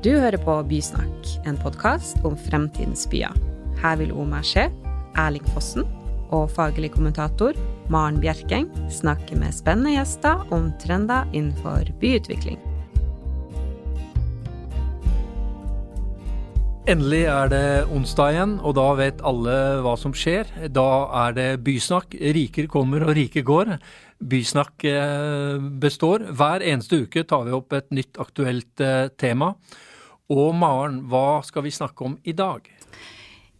Du hører på Bysnakk, en podkast om fremtidens byer. Her vil Omar Skje, Erling Fossen og faglig kommentator Maren Bjerkeng snakke med spennende gjester om trender innenfor byutvikling. Endelig er det onsdag igjen, og da vet alle hva som skjer. Da er det bysnakk. Riker kommer og rike går. Bysnakk eh, består. Hver eneste uke tar vi opp et nytt aktuelt eh, tema. Og Maren, hva skal vi snakke om i dag?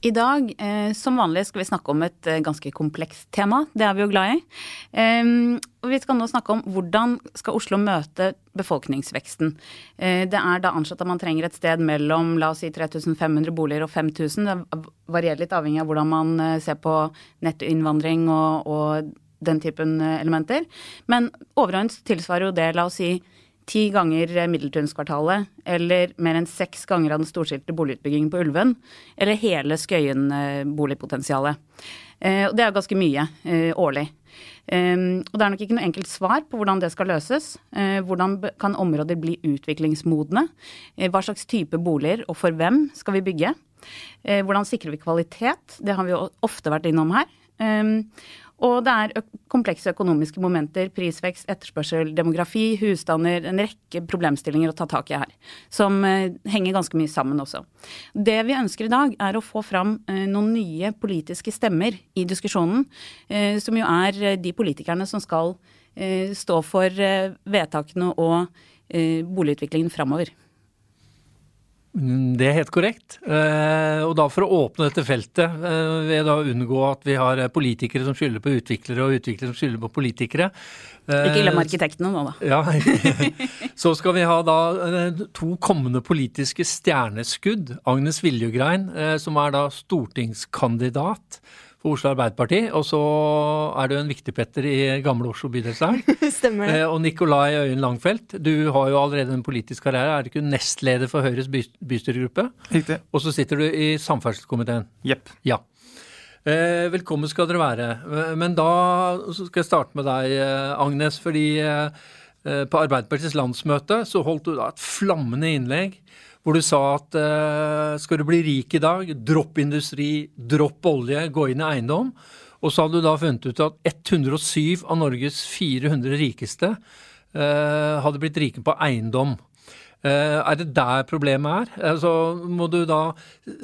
I dag, eh, som vanlig, skal vi snakke om et eh, ganske komplekst tema. Det er vi jo glad i. Eh, og vi skal nå snakke om hvordan skal Oslo møte befolkningsveksten. Eh, det er da anslått at man trenger et sted mellom la oss si 3500 boliger og 5000. Det varierer litt avhengig av hvordan man eh, ser på nettoinnvandring og, og den typen eh, elementer. Men overordnet tilsvarer jo det, la oss si, ti ganger Middeltunskvartalet, eller mer enn seks ganger av den storstilte boligutbyggingen på Ulven, eller hele Skøyen-boligpotensialet. Eh, og det er ganske mye eh, årlig. Ehm, og det er nok ikke noe enkelt svar på hvordan det skal løses. Eh, hvordan kan områder bli utviklingsmodne? Hva slags type boliger og for hvem skal vi bygge? Hvordan sikrer vi kvalitet? Det har vi jo ofte vært innom her. Og det er komplekse økonomiske momenter, prisvekst, etterspørsel, demografi, husstander, en rekke problemstillinger å ta tak i her. Som henger ganske mye sammen også. Det vi ønsker i dag, er å få fram noen nye politiske stemmer i diskusjonen. Som jo er de politikerne som skal stå for vedtakene og boligutviklingen framover. Det er helt korrekt. Eh, og da for å åpne dette feltet, eh, ved å unngå at vi har politikere som skylder på utviklere, og utviklere som skylder på politikere. Eh, Ikke glem arkitektene nå, da. Ja, Så skal vi ha da to kommende politiske stjerneskudd. Agnes Viljugrein, som er da stortingskandidat for Oslo Arbeiderparti. Og så er du en viktigpetter i gamle Oslo bydelslag. Stemmer det. Eh, og Nikolai Øyen Langfelt, du har jo allerede en politisk karriere. Er du ikke nestleder for Høyres bystyregruppe? Riktig. Og så sitter du i samferdselskomiteen. Jepp. Ja. Eh, velkommen skal dere være. Men da skal jeg starte med deg, eh, Agnes. fordi på Arbeiderpartiets landsmøte så holdt du da et flammende innlegg hvor du sa at skal du bli rik i dag, dropp industri, dropp olje, gå inn i eiendom. Og så hadde du da funnet ut at 107 av Norges 400 rikeste hadde blitt rike på eiendom. Uh, er det der problemet er? Altså, må du da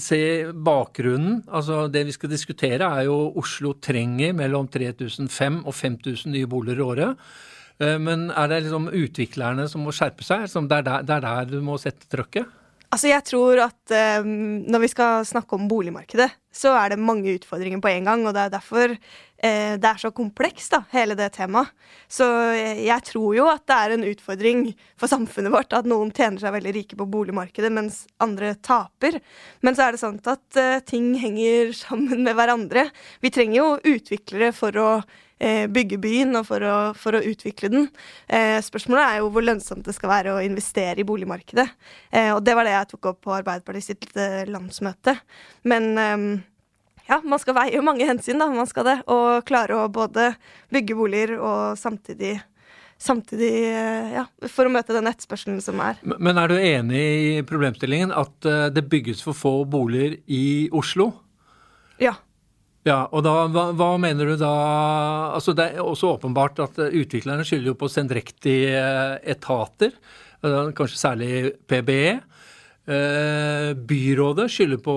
se bakgrunnen. Altså, det vi skal diskutere, er jo Oslo trenger mellom 3005 og 5000 nye boliger i året. Men er det liksom utviklerne som må skjerpe seg? Det er der, er der du må sette trøkket? Altså, jeg tror at um, når vi skal snakke om boligmarkedet, så er det mange utfordringer på en gang, og det er derfor eh, det er så komplekst, da, hele det temaet. Så jeg, jeg tror jo at det er en utfordring for samfunnet vårt at noen tjener seg veldig rike på boligmarkedet, mens andre taper. Men så er det sånn at uh, ting henger sammen med hverandre. Vi trenger jo utviklere for å eh, bygge byen og for å, for å utvikle den. Eh, spørsmålet er jo hvor lønnsomt det skal være å investere i boligmarkedet. Eh, og det var det jeg tok opp på Arbeiderpartiet sitt eh, landsmøte. Men eh, ja, man skal veie mange hensyn, da. Man skal det. Og klare å både bygge boliger og samtidig samtidig eh, ja, for å møte den etterspørselen som er. Men er du enig i problemstillingen at eh, det bygges for få boliger i Oslo? Ja. Ja, og da, hva, hva, mener du da altså Det er også åpenbart at eh, utviklerne skylder jo på sendrektige eh, etater, eh, kanskje særlig PBE. Byrådet skylder på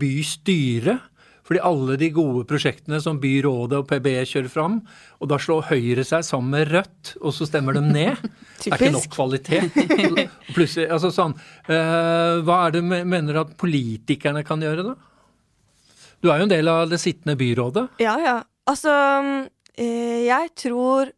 bystyret. Fordi alle de gode prosjektene som byrådet og PBE kjører fram, og da slår Høyre seg sammen med Rødt, og så stemmer de ned. det er ikke nok kvalitet. Plutselig, altså sånn, Hva er det du mener at politikerne kan gjøre, da? Du er jo en del av det sittende byrådet. Ja, ja. Altså, eh, jeg tror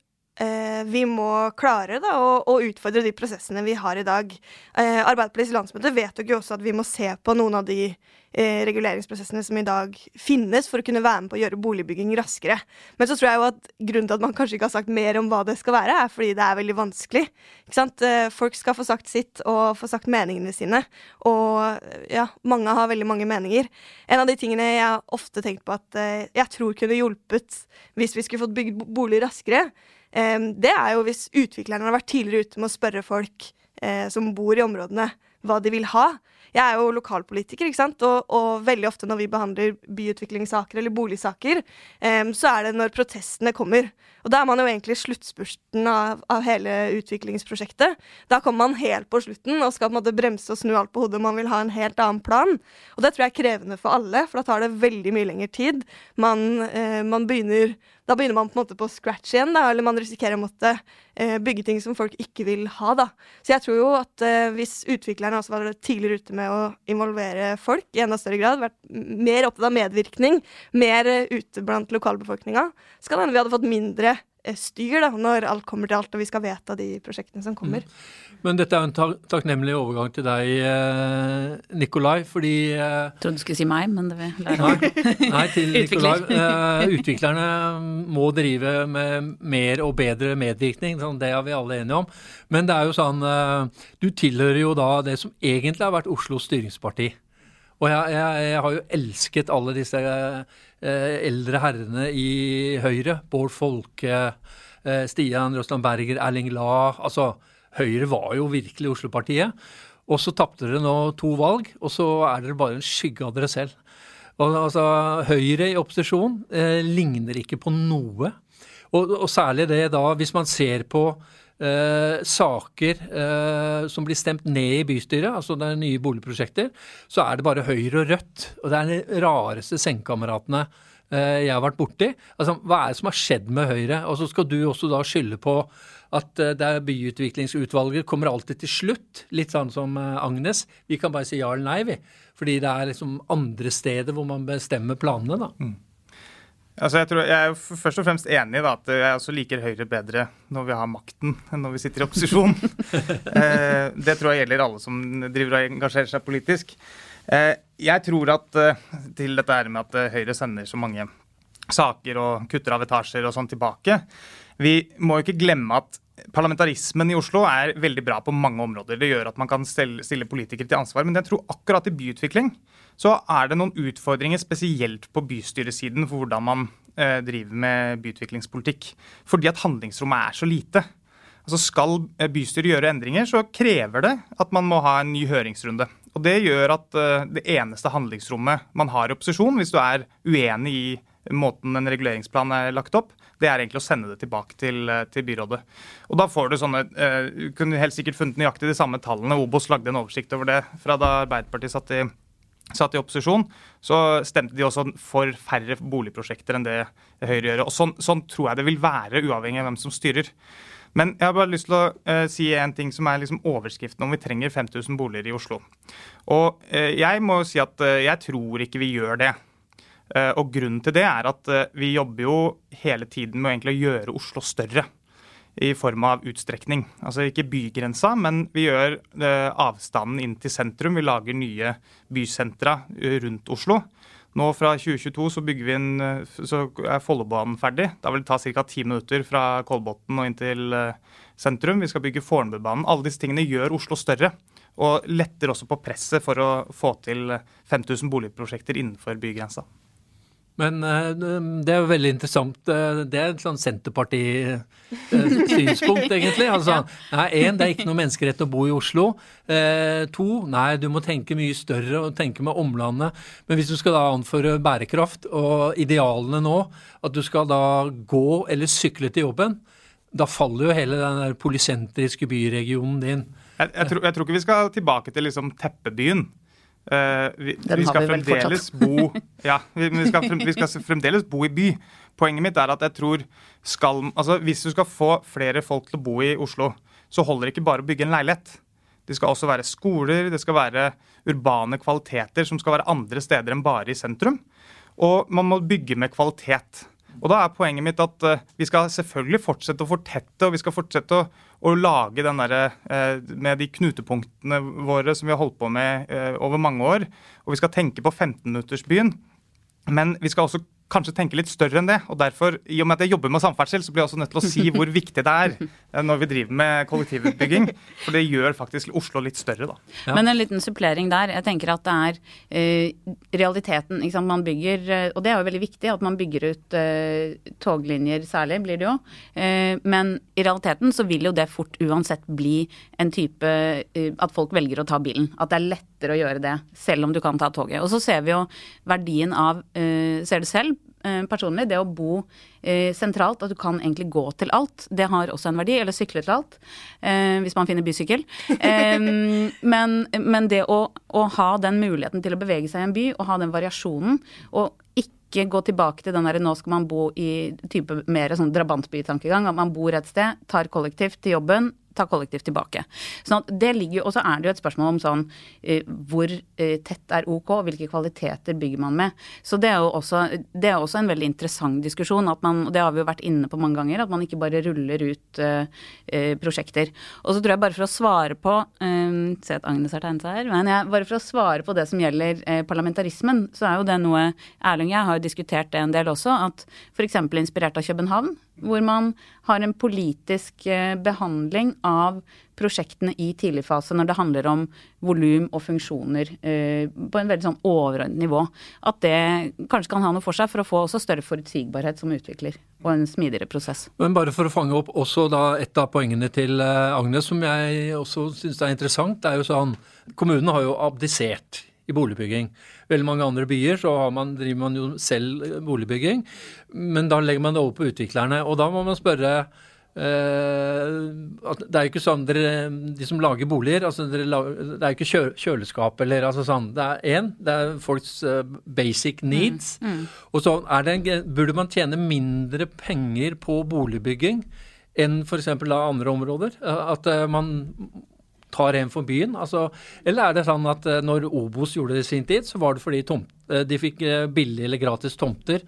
vi må klare da, å, å, utfordre de prosessene vi har i dag. Eh, Arbeiderpartiets landsmøte vedtok jo også at vi må se på noen av de eh, reguleringsprosessene som i dag finnes, for å kunne være med på å gjøre boligbygging raskere. Men så tror jeg jo at grunnen til at man kanskje ikke har sagt mer om hva det skal være, er fordi det er veldig vanskelig. Eh, folk skal få sagt sitt og få sagt meningene sine. Og ja, mange har veldig mange meninger. En av de tingene jeg har ofte tenkt på at eh, jeg tror kunne hjulpet hvis vi skulle fått bygd bolig raskere, eh, det er jo hvis utviklerne har vært tidligere ute med å spørre folk eh, som bor i områdene hva de vil ha. Jeg er jo lokalpolitiker, ikke sant? Og, og veldig ofte når vi behandler byutviklingssaker eller boligsaker, så er det når protestene kommer. Og da er man jo egentlig sluttspurten av, av, hele utviklingsprosjektet. Da kommer man helt på slutten og skal på en måte bremse og snu alt på hodet. Man vil ha en helt annen plan. Og det tror jeg er krevende for alle, for da tar det veldig mye lengre tid. Man, eh, man begynner da begynner man på en måte på scratch igjen, da, eller man risikerer å måtte eh, bygge ting som folk ikke vil ha. da. Så jeg tror jo at eh, hvis utviklerne også var tidligere ute med å involvere folk i enda større grad, vært mer opptatt av medvirkning, mer eh, ute blant lokalbefolkninga, så kan hende vi hadde fått mindre styr da, når alt kommer til alt og vi skal vedta de prosjektene som kommer. Mm. Men dette er en tak takknemlig overgang til deg, eh, Nikolai, fordi eh, Trodde du skulle si meg, men det vil Nei, nei til Nikolai. Eh, utviklerne må drive med mer og bedre medvirkning, sånn, det er vi alle enige om. Men det er jo sånn eh, Du tilhører jo da det som egentlig har vært Oslos styringsparti. Og jeg, jeg, jeg har jo elsket alle disse eh, eldre herrene i Høyre. Bård Folke, eh, Stian Røsland Berger, Erling La. Altså, Høyre var jo virkelig Oslo-partiet. Og så tapte dere nå to valg, og så er dere bare en skygge av dere selv. Og, altså, Høyre i opposisjon eh, ligner ikke på noe. Og, og, særlig det da, hvis man ser på eh, saker eh, som blir stemt ned i bystyret, altså det er nye boligprosjekter, så er det bare Høyre og Rødt. Og det er de rareste sengekameratene eh, jeg har vært borti. Altså, hva er det som har skjedd med Høyre? Og så skal du også da skylde på at eh, det er byutviklingsutvalget kommer alltid til slutt, litt sånn som eh, Agnes. Vi kan bare si ja eller nei, vi. Fordi det er liksom andre steder hvor man bestemmer planene, da. Mm. Altså jeg, tror, jeg, er først og fremst enig i at jeg også liker Høyre bedre når vi har makten enn når vi sitter i opposisjon. eh, det tror jeg gjelder alle som driver og engasjerer seg politisk. Eh, jeg tror at eh, til dette her med at eh, Høyre sender så mange saker og kutter av etasjer og sånn tilbake Vi må jo ikke glemme at parlamentarismen i Oslo er veldig bra på mange områder. Det gjør at man kan stille politikere til ansvar. Men jeg tror akkurat i byutvikling så er det noen utfordringer spesielt på bystyresiden for hvordan man eh, driver med byutviklingspolitikk. Fordi at handlingsrommet er så lite. Altså Skal eh, bystyret gjøre endringer, så krever det at man må ha en ny høringsrunde. Og Det gjør at eh, det eneste handlingsrommet man har i opposisjon, hvis du er uenig i måten en reguleringsplan er lagt opp, det er egentlig å sende det tilbake til, til byrådet. Og da får Du sånne, du kunne helt sikkert funnet nøyaktig de samme tallene. Obos lagde en oversikt over det fra da Arbeiderpartiet satt i, satt i opposisjon. Så stemte de også for færre boligprosjekter enn det Høyre gjør. Og sånn, sånn tror jeg det vil være, uavhengig av hvem som styrer. Men jeg har bare lyst til å uh, si en ting som er liksom overskriften om vi trenger 5000 boliger i Oslo. Og uh, jeg må si at uh, jeg tror ikke vi gjør det. Og grunnen til det er at vi jobber jo hele tiden med å gjøre Oslo større. I form av utstrekning. Altså ikke bygrensa, men vi gjør eh, avstanden inn til sentrum. Vi lager nye bysentra rundt Oslo. Nå fra 2022 så, vi inn, så er Follobanen ferdig. Da vil det ta ca. ti minutter fra Kolbotn og inn til sentrum. Vi skal bygge Fornebubanen. Alle disse tingene gjør Oslo større. Og letter også på presset for å få til 5000 boligprosjekter innenfor bygrensa. Men uh, det er jo veldig interessant. Uh, det er et sånn Senterparti-synspunkt, uh, egentlig. Altså, nei, Én, det er ikke noe menneskerett å bo i Oslo. to, nei, du må tenke mye større og tenke med omlandet. Men hvis du skal da anføre bærekraft og idealene nå, at du skal da gå eller sykle til jobben, da faller jo hele den der polysentriske byregionen din. Jeg, jeg, tror, jeg tror, ikke vi skal tilbake til liksom teppebyen. Uh, vi, vi, skal fremdeles bo Ja, vi, vi, skal frem, vi, skal fremdeles bo i by. Poenget mitt er at jeg tror skal, altså Hvis du skal få flere folk til å bo i Oslo, så holder det ikke bare å bygge en leilighet. Det skal også være skoler, det skal være urbane kvaliteter som skal være andre steder enn bare i sentrum. Og man må bygge med kvalitet. Og da er poenget mitt at uh, vi skal selvfølgelig fortsette å fortette, og vi skal fortsette å, å lage den der, uh, med de knutepunktene våre som vi har holdt på med uh, over mange år. Og vi skal tenke på 15-minuttersbyen. Men vi skal også kanskje tenke litt større enn det. Og derfor, i og med at jeg jobber med samferdsel, så blir jeg også nødt til å si hvor viktig det er eh, når vi driver med kollektivutbygging. For det gjør faktisk Oslo litt større, da. Ja. Men en liten supplering der. Jeg tenker at det er uh, realiteten. Ikke sant? Man bygger, uh, og det er jo veldig viktig at man bygger ut toglinjer særlig, blir det jo. men i realiteten så vil jo det fort uansett bli en type At folk velger å ta bilen. At det er lettere å gjøre det, selv om du kan ta toget. Og så ser vi jo verdien av, ser det selv, Eh, personlig, det å bo eh, sentralt, at du kan egentlig gå til alt, det har også en verdi. Eller sykle til alt, eh, hvis man finner bysykkel. men, men, det å, å, ha den muligheten til å bevege seg i en by, og ha den variasjonen, og ikke gå tilbake til den der nå skal man bo i type mer sånn drabantbytankegang, at man bor et sted, tar kollektivt til jobben, ta kollektivt tilbake. Sånn det ligger Og så er det jo et spørsmål om sånn uh, hvor uh, tett er OK, hvilke kvaliteter bygger man med. Så det er jo også, det er også en veldig interessant diskusjon, at man, og det har vi jo vært inne på mange ganger, at man ikke bare ruller ut uh, prosjekter. Og så tror jeg bare for å svare på um, Se at Agnes har tegnet seg her. Men jeg, bare for å svare på det som gjelder parlamentarismen, så er jo det noe Erling og jeg har jo diskutert det en del også, at f.eks. inspirert av København, hvor man har en politisk behandling av prosjektene i tidlig fase når det handler om volum og funksjoner eh, på en veldig sånn overordnet nivå. At det kanskje kan ha noe for seg for å få også større forutsigbarhet som utvikler og en smidigere prosess. Men bare for å fange opp også da et av poengene til eh, Agnes som jeg også syns er interessant. det er jo sånn, kommunen har jo abdisert i boligbygging. Veldig mange andre byer så man, driver man jo selv boligbygging, men da legger man det over på utviklerne. Og da må man spørre Uh, det er jo ikke sånn dere, De som lager boliger altså dere, Det er jo ikke kjø, kjøleskap eller altså sånn. Det er én, det er folks uh, basic mm, needs. Mm, mm. Og så en, burde man tjene mindre penger på boligbygging enn f.eks. andre områder. At man tar en for byen. Altså, eller er det sånn at når Obos gjorde det i sin tid, så var det fordi tomt, de fikk billig eller gratis tomter.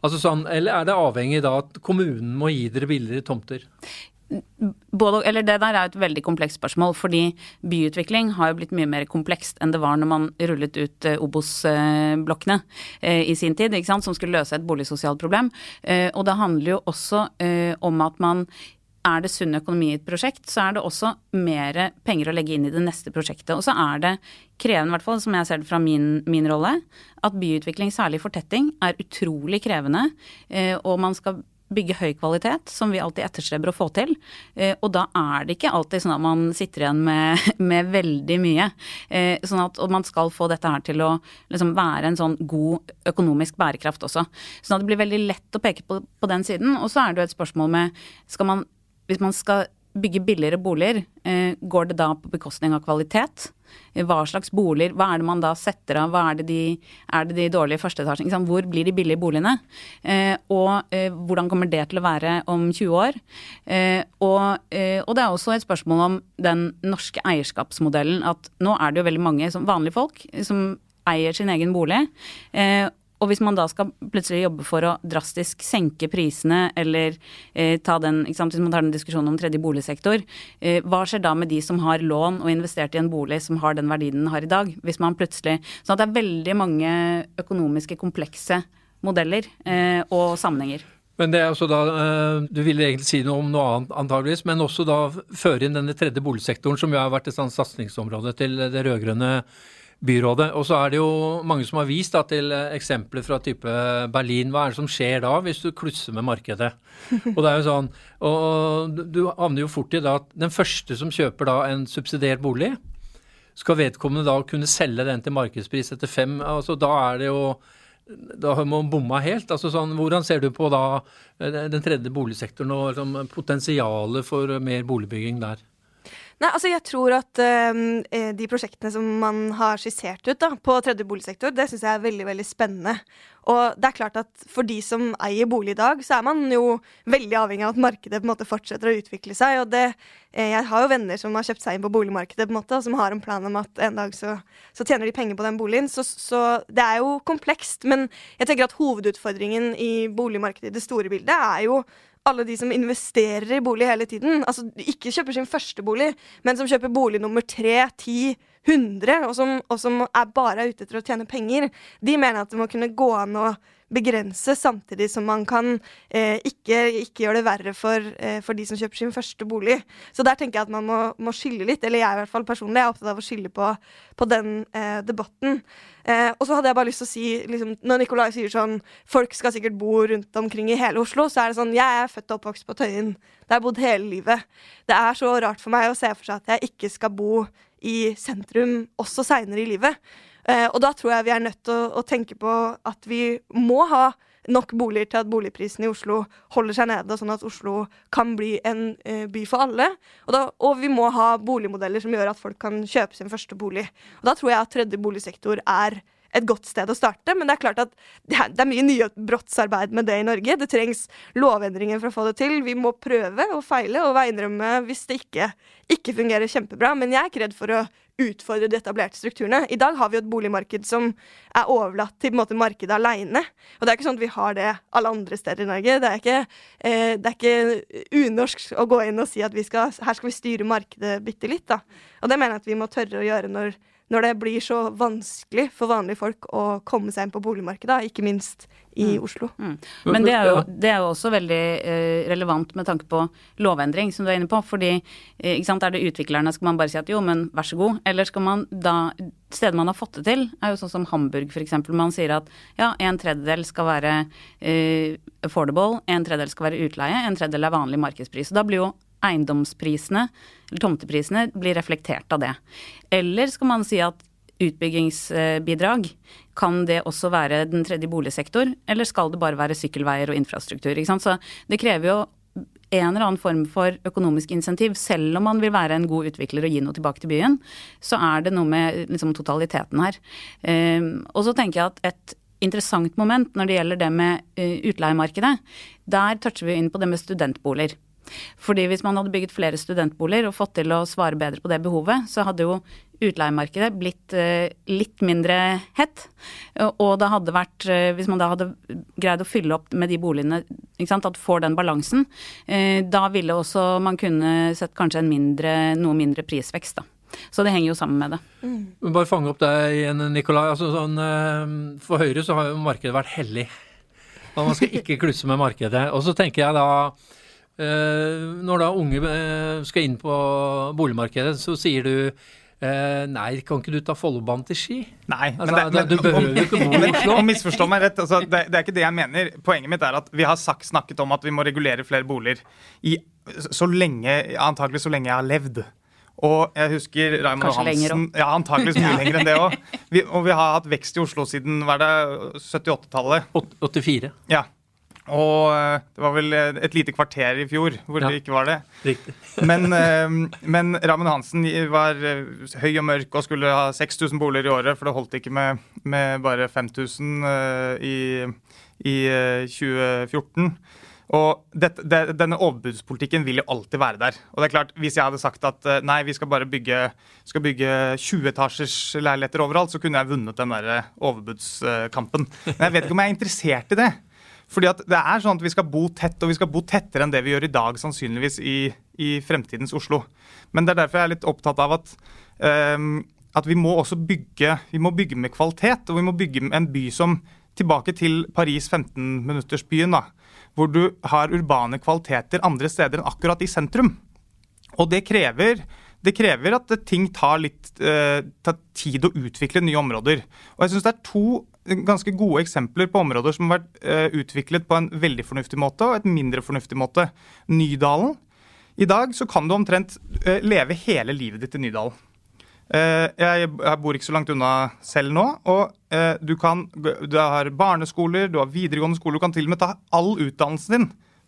Altså sånn, Eller er det avhengig da at kommunen må gi dere billigere tomter? Både, eller Det der er et veldig komplekst spørsmål, fordi byutvikling har jo blitt mye mer komplekst enn det var når man rullet ut Obos-blokkene i sin tid, som skulle løse et boligsosialt problem. Og det handler jo også om at man er det sunn økonomi i et prosjekt, så er det også mer penger å legge inn i det neste prosjektet. Og så er det krevende, i hvert fall som jeg ser det fra min, min rolle, at byutvikling, særlig fortetting, er utrolig krevende. Eh, og man skal bygge høy kvalitet, som vi alltid etterstreber å få til. Eh, og da er det ikke alltid sånn at man sitter igjen med, med veldig mye. Eh, sånn at, og man skal få dette her til å liksom være en sånn god økonomisk bærekraft også. Sånn at det blir veldig lett å peke på, på den siden. Og så er det jo et spørsmål med skal man hvis man skal bygge billigere boliger, eh, går det da på bekostning av kvalitet? Hva slags boliger, hva er det man da setter av, hva er det de, er det de dårlige førsteetasjene? Hvor blir de billige boligene? Eh, og eh, hvordan kommer det til å være om 20 år? Og, og, det er også et spørsmål om den norske eierskapsmodellen. At nå er det jo veldig mange som vanlige folk som eier sin egen bolig. Og hvis man da skal plutselig jobbe for å drastisk senke prisene, eller eh, ta den, hvis man tar den diskusjonen om tredje boligsektor, eh, hva skjer da med de som har lån og investert i en bolig som har den verdien den har i dag? Hvis man plutselig Sånn at det er veldig mange økonomiske, komplekse modeller eh, og sammenhenger. Men det er også da, eh, Du ville egentlig si noe om noe annet, antageligvis, men også da føre inn denne tredje boligsektoren, som jo har vært et satsingsområde til det rød-grønne byrådet. Og så er det jo mange som har vist da, til eh, eksempler fra type Berlin. Hva er det som skjer da, hvis du klusser med markedet? Og det er jo sånn, og du havner jo fort i da at den første som kjøper da en subsidiert bolig, skal vedkommende da kunne selge den til markedspris etter fem altså Da er det jo da har man bomma helt. altså sånn, Hvordan ser du på da eh, den tredje boligsektoren og liksom, potensialet for mer boligbygging der? Nei, altså jeg tror at uh, de prosjektene som man har skissert ut da, på tredje boligsektor, det syns jeg er veldig veldig spennende. Og det er klart at for de som eier bolig i dag, så er man jo veldig avhengig av at markedet på en måte fortsetter å utvikle seg. Og det, uh, jeg har jo venner som har kjøpt seg inn på boligmarkedet, på en måte, og som har en plan om at en dag så, så tjener de penger på den boligen. Så, så, det er jo komplekst. Men jeg tenker at hovedutfordringen i boligmarkedet i det store bildet er jo alle de som investerer i bolig hele tiden. Altså ikke kjøper sin første bolig, men som kjøper bolig nummer tre, ti, 100, og som, er bare ute etter å tjene penger, de mener at det må kunne gå an å begrense, samtidig som man kan eh, ikke, ikke, gjøre det verre for, eh, for, de som kjøper sin første bolig. Så der tenker jeg at man må, må skille litt, eller jeg i hvert fall personlig er opptatt av å skille på, på den eh, debatten. Eh, og så hadde jeg bare lyst til å si, liksom, når Nikolai sier sånn Folk skal sikkert bo rundt omkring i hele Oslo, så er det sånn Jeg er født og oppvokst på Tøyen. Der har jeg bodd hele livet. Det er så rart for meg å se for seg at jeg ikke skal bo i sentrum også seinere i livet. Eh, og da tror jeg vi er nødt til å, å, tenke på at vi må ha nok boliger til at boligprisen i Oslo holder seg nede, sånn at Oslo kan bli en eh, by for alle. Og, da, og, vi må ha boligmodeller som gjør at folk kan kjøpe sin første bolig. Og da tror jeg at tredje boligsektor er et godt sted å starte. Men det er klart at det er, det er mye nybrottsarbeid med det i Norge. Det trengs lovendringer for å få det til. Vi må prøve og feile og innrømme hvis det ikke, ikke fungerer kjempebra. Men jeg er ikke redd for å utfordre de etablerte strukturene. I dag har vi jo et boligmarked som er overlatt til måte, markedet aleine. Og det er ikke sånn at vi har det alle andre steder i Norge. Det er ikke, eh, det er ikke unorsk å gå inn og si at skal, her skal vi styre markedet bitte litt. Da. Og det mener jeg at vi må tørre å gjøre når når det blir så vanskelig for vanlige folk å komme seg inn på boligmarkedet, ikke minst i mm. Oslo. Mm. Men det er, jo, det er, jo, også veldig eh, relevant med tanke på lovendring, som du er inne på. Fordi eh, sant, er det utviklerne, skal man bare si at jo, men vær så god. Eller skal man da Steder man har fått det til, er jo sånn som Hamburg f.eks. Man sier at ja, en tredjedel skal være eh, affordable, en tredjedel skal være utleie, en tredjedel er vanlig markedspris. Og da blir jo eiendomsprisene, eller tomteprisene, blir reflektert av det. Eller skal man si at utbyggingsbidrag, kan det også være den tredje boligsektor, eller skal det bare være sykkelveier og infrastruktur? Så det krever jo en eller annen form for økonomisk insentiv, selv om man vil være en god utvikler og gi noe tilbake til byen, så er det noe med liksom, totaliteten her. Um, og så tenker jeg at et interessant moment når det gjelder det med uh, utleiemarkedet, der toucher vi inn på det med studentboliger. Fordi hvis man hadde bygget flere studentboliger og fått til å svare bedre på det behovet, så hadde jo utleiemarkedet blitt uh, litt mindre hett. Og det hadde vært, uh, hvis man da hadde greid å fylle opp med de boligene, ikke sant, at får den balansen, uh, da ville også man kunne sett kanskje en mindre, noe mindre prisvekst, da. Så det henger jo sammen med det. Mm. Bare fange opp deg igjen, Nikolai. Altså, sånn, for Høyre så har jo markedet vært hellig. Man skal ikke klusse med markedet. Og så tenker jeg da Eh, når da unge eh, skal inn på boligmarkedet, så sier du Uh, nei, kan ikke du ta Follobanen til Ski? Nei, altså, men det, men, du behøver jo ikke bo i Oslo. Misforstå meg rett, altså, det, det, er ikke det jeg mener. Poenget mitt er at vi har sagt, snakket om at vi må regulere flere boliger i, så lenge, antakelig så lenge jeg har levd. Og jeg husker Raymond Hansen Ja, antakelig så mye lenger enn det òg. Og vi har hatt vekst i Oslo siden hva er det, 78-tallet. 84. Ja. Og eh, det var vel eh, et lite kvarter i fjor hvor ja, det ikke var det. Riktig. men, eh, men Ramen Hansen var høy og mørk og skulle ha 6000 boliger i året, for det holdt ikke med, med bare 5000 i, i 2014. Og dette, det, Denne overbudspolitikken vil jo alltid være der. Og det er klart, Hvis jeg hadde sagt at nei, vi skal bare bygge, skal bygge 20-etasjers leiligheter overalt, så kunne jeg vunnet den der overbudskampen. Men jeg vet ikke om jeg er interessert i det. Fordi at det er sånn at Vi skal bo tett, og vi skal bo tettere enn det vi gjør i dag, sannsynligvis i, i fremtidens Oslo. Men det er derfor jeg er litt opptatt av at, um, at vi må også bygge, vi må bygge med kvalitet. Og vi må bygge en by som Tilbake til Paris 15-minuttersbyen, da, hvor du har urbane kvaliteter andre steder enn akkurat i sentrum. Og det krever det krever at ting tar litt eh, tar tid å utvikle nye områder. Og jeg synes det er to ganske gode eksempler på områder som har vært uh, utviklet på en veldig fornuftig måte og et mindre fornuftig måte. Nydalen. I dag så kan du omtrent uh, leve hele livet ditt i Nydalen. Uh, jeg, bor ikke så langt unna selv nå. og du, kan, du har barneskoler, du har videregående skoler, du kan til og med ta all utdannelsen din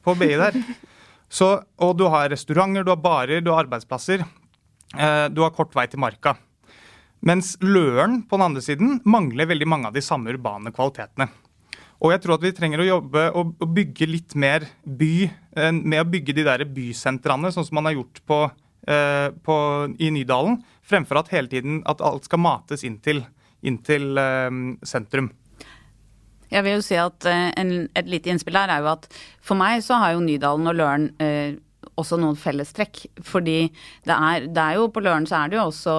på BI der. Så, og du har restauranter, du har barer, du har arbeidsplasser. du har kort vei til marka. Mens Løren på den andre siden mangler veldig mange av de samme urbane kvalitetene. Og jeg tror at vi trenger å jobbe og, bygge litt mer by eh, med å bygge de der bysentrene, sånn som man har gjort på, eh, på, i Nydalen, fremfor at hele tiden at alt skal mates inn til, inn til eh, sentrum. Jeg vil jo si at en, Et lite innspill her er jo at for meg så har jo Nydalen og Løren også noen fellestrekk. Fordi det er, det er jo på Løren så er det jo også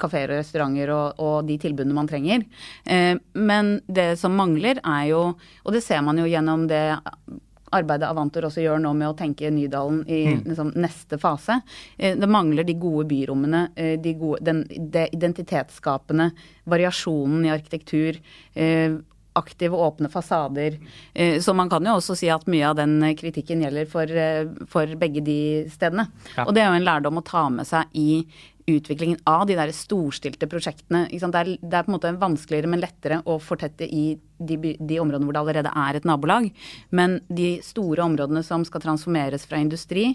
kafeer og restauranter og, og, de tilbudene man trenger. Eh, men det som mangler er jo, og det ser man jo gjennom det arbeidet Avantor også gjør nå med å tenke Nydalen i mm. liksom, neste fase. Eh, det mangler de gode byrommene, eh, de gode, den, det identitetsskapende, variasjonen i arkitektur. Eh, aktive, åpne fasader. Så man kan jo også si at mye av den kritikken gjelder for, for begge de stedene. Ja. Og det er jo en lærdom å ta med seg i utviklingen av de der storstilte prosjektene. Det er, det, er, på en måte vanskeligere, men lettere å fortette i de, de, områdene hvor det allerede er et nabolag. Men de store områdene som skal transformeres fra industri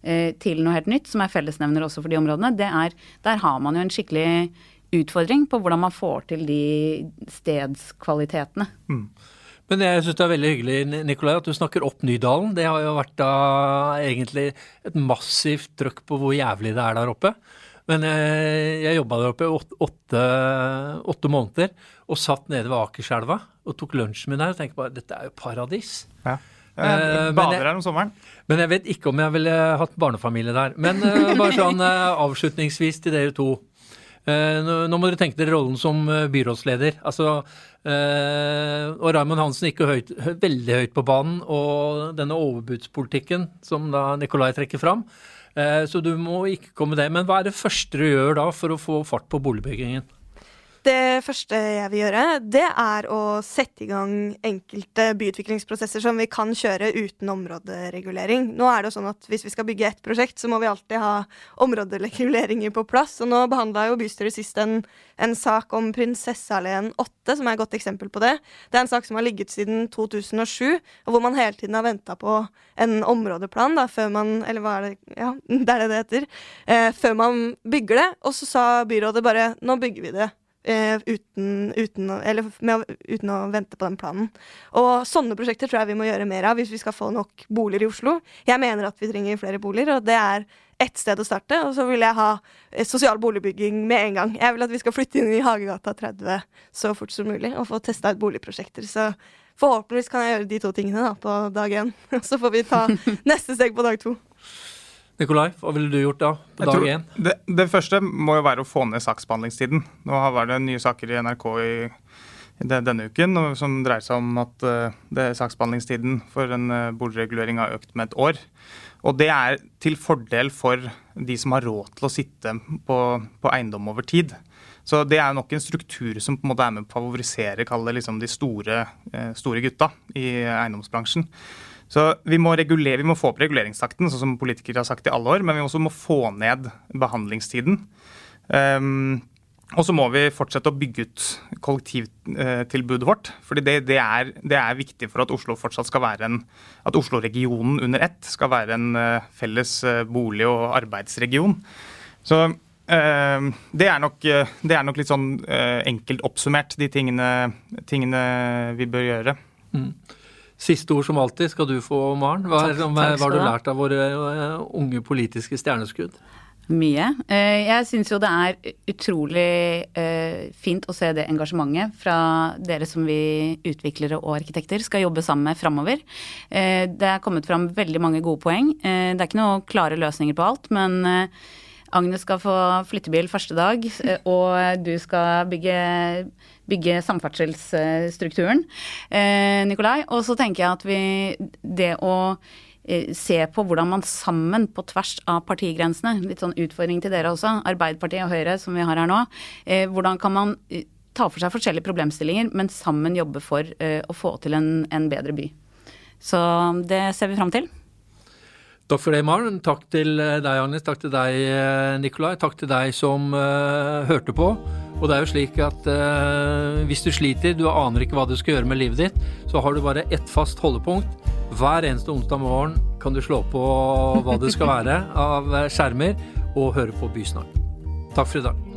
eh, til noe helt nytt, som er fellesnevner også for de områdene, er, der har man jo en skikkelig utfordring på hvordan man får til de stedskvalitetene. Mm. Men jeg syns det er veldig hyggelig Nikolai, at du snakker opp Nydalen. Det har jo vært da egentlig et massivt trøkk på hvor jævlig det er der oppe. Men jeg, jeg jobba der oppe i åtte, åtte, måneder og satt nede ved Akerselva og tok lunsjen min der og tenkte bare dette er jo paradis. Ja. Jeg bader her om sommeren. Men jeg vet ikke om jeg ville hatt barnefamilie der. Men uh, bare sånn avslutningsvis til dere to. Uh, nå, må dere tenke dere rollen som byrådsleder. Altså, og Raymond Hansen gikk jo høyt, veldig høyt på banen. Og denne overbudspolitikken som da Nikolai trekker fram. Eh, så du må ikke komme det. Men hva er det første du gjør da for å få fart på boligbyggingen? Det første jeg vil gjøre, det er å sette i gang enkelte byutviklingsprosesser som vi kan kjøre uten områderegulering. Nå er det jo sånn at Hvis vi skal bygge ett prosjekt, så må vi alltid ha områdereguleringer på plass. og Nå behandla jo bystyret sist en, en sak om Prinsessealleen 8, som er et godt eksempel på det. Det er en sak som har ligget siden 2007, og hvor man hele tiden har venta på en områdeplan da, før man Eller hva er det Ja, det er det det heter. Eh, før man bygger det. Og så sa byrådet bare nå bygger vi det Uh, uten, uten, med, uten, å vente på den planen. Og sånne prosjekter tror jeg vi må gjøre mer av hvis vi skal få nok boliger i Oslo. Jeg mener at vi trenger flere boliger, og det er ett sted å starte. Og så vil jeg ha eh, sosial boligbygging med en gang. Jeg vil at vi skal flytte inn i Hagegata 30 så fort som mulig og få testa ut boligprosjekter. Så forhåpentligvis kan jeg gjøre de to tingene da, på dag én. Så får vi ta neste steg på dag to. Nikolai, hva ville du gjort da, på dag én? Det, det, første må jo være å få ned saksbehandlingstiden. Nå var det nye saker i NRK i, i denne uken som dreier seg om at uh, det, saksbehandlingstiden for en uh, boligregulering har økt med et år. Og det er til fordel for de som har råd til å sitte på, på eiendom over tid. Så det er nok en struktur som på en måte er med å favorisere liksom, de store, uh, store gutta i eiendomsbransjen. Så vi må, regulere, vi må, få opp reguleringstakten, sånn som politikere har sagt i alle år, men vi også må få ned behandlingstiden. Um, og så må vi fortsette å bygge ut kollektivtilbudet vårt. fordi det, det, er, det, er, viktig for at Oslo fortsatt skal være en, at Oslo-regionen under ett skal være en uh, felles uh, bolig- og arbeidsregion. Så uh, det, er nok, det, er nok, litt sånn enkelt oppsummert, de tingene, tingene vi bør gjøre. Mm. Siste ord som alltid skal du få, Maren. Hva, hva har du lært av våre eh, unge politiske stjerneskudd? Mye. Eh, jeg syns jo det er utrolig eh, fint å se det engasjementet fra dere som vi utviklere og arkitekter skal jobbe sammen med framover. Det er kommet fram veldig mange gode poeng. Det er ikke noen klare løsninger på alt, men Agnes skal få flyttebil første dag, og du skal bygge bygge samferdselsstrukturen, eh, Nikolai. Og så tenker jeg at vi Det å eh, se på hvordan man sammen, på tvers av partigrensene, litt sånn utfordring til dere også, Arbeiderpartiet og Høyre som vi har her nå, eh, hvordan kan man ta for seg forskjellige problemstillinger, men sammen jobbe for å få til en, en bedre by. Så det ser vi fram til. Takk for det, Maren. Takk til deg, Agnes. Takk til deg, Nikolai. Takk til deg som uh, hørte på. Og det er jo slik at uh, hvis du sliter, du aner ikke hva du skal gjøre med livet ditt, så har du bare ett fast holdepunkt. Hver eneste onsdag morgen kan du slå på hva det skal være av skjermer, og høre på Bysnakk. Takk for i dag.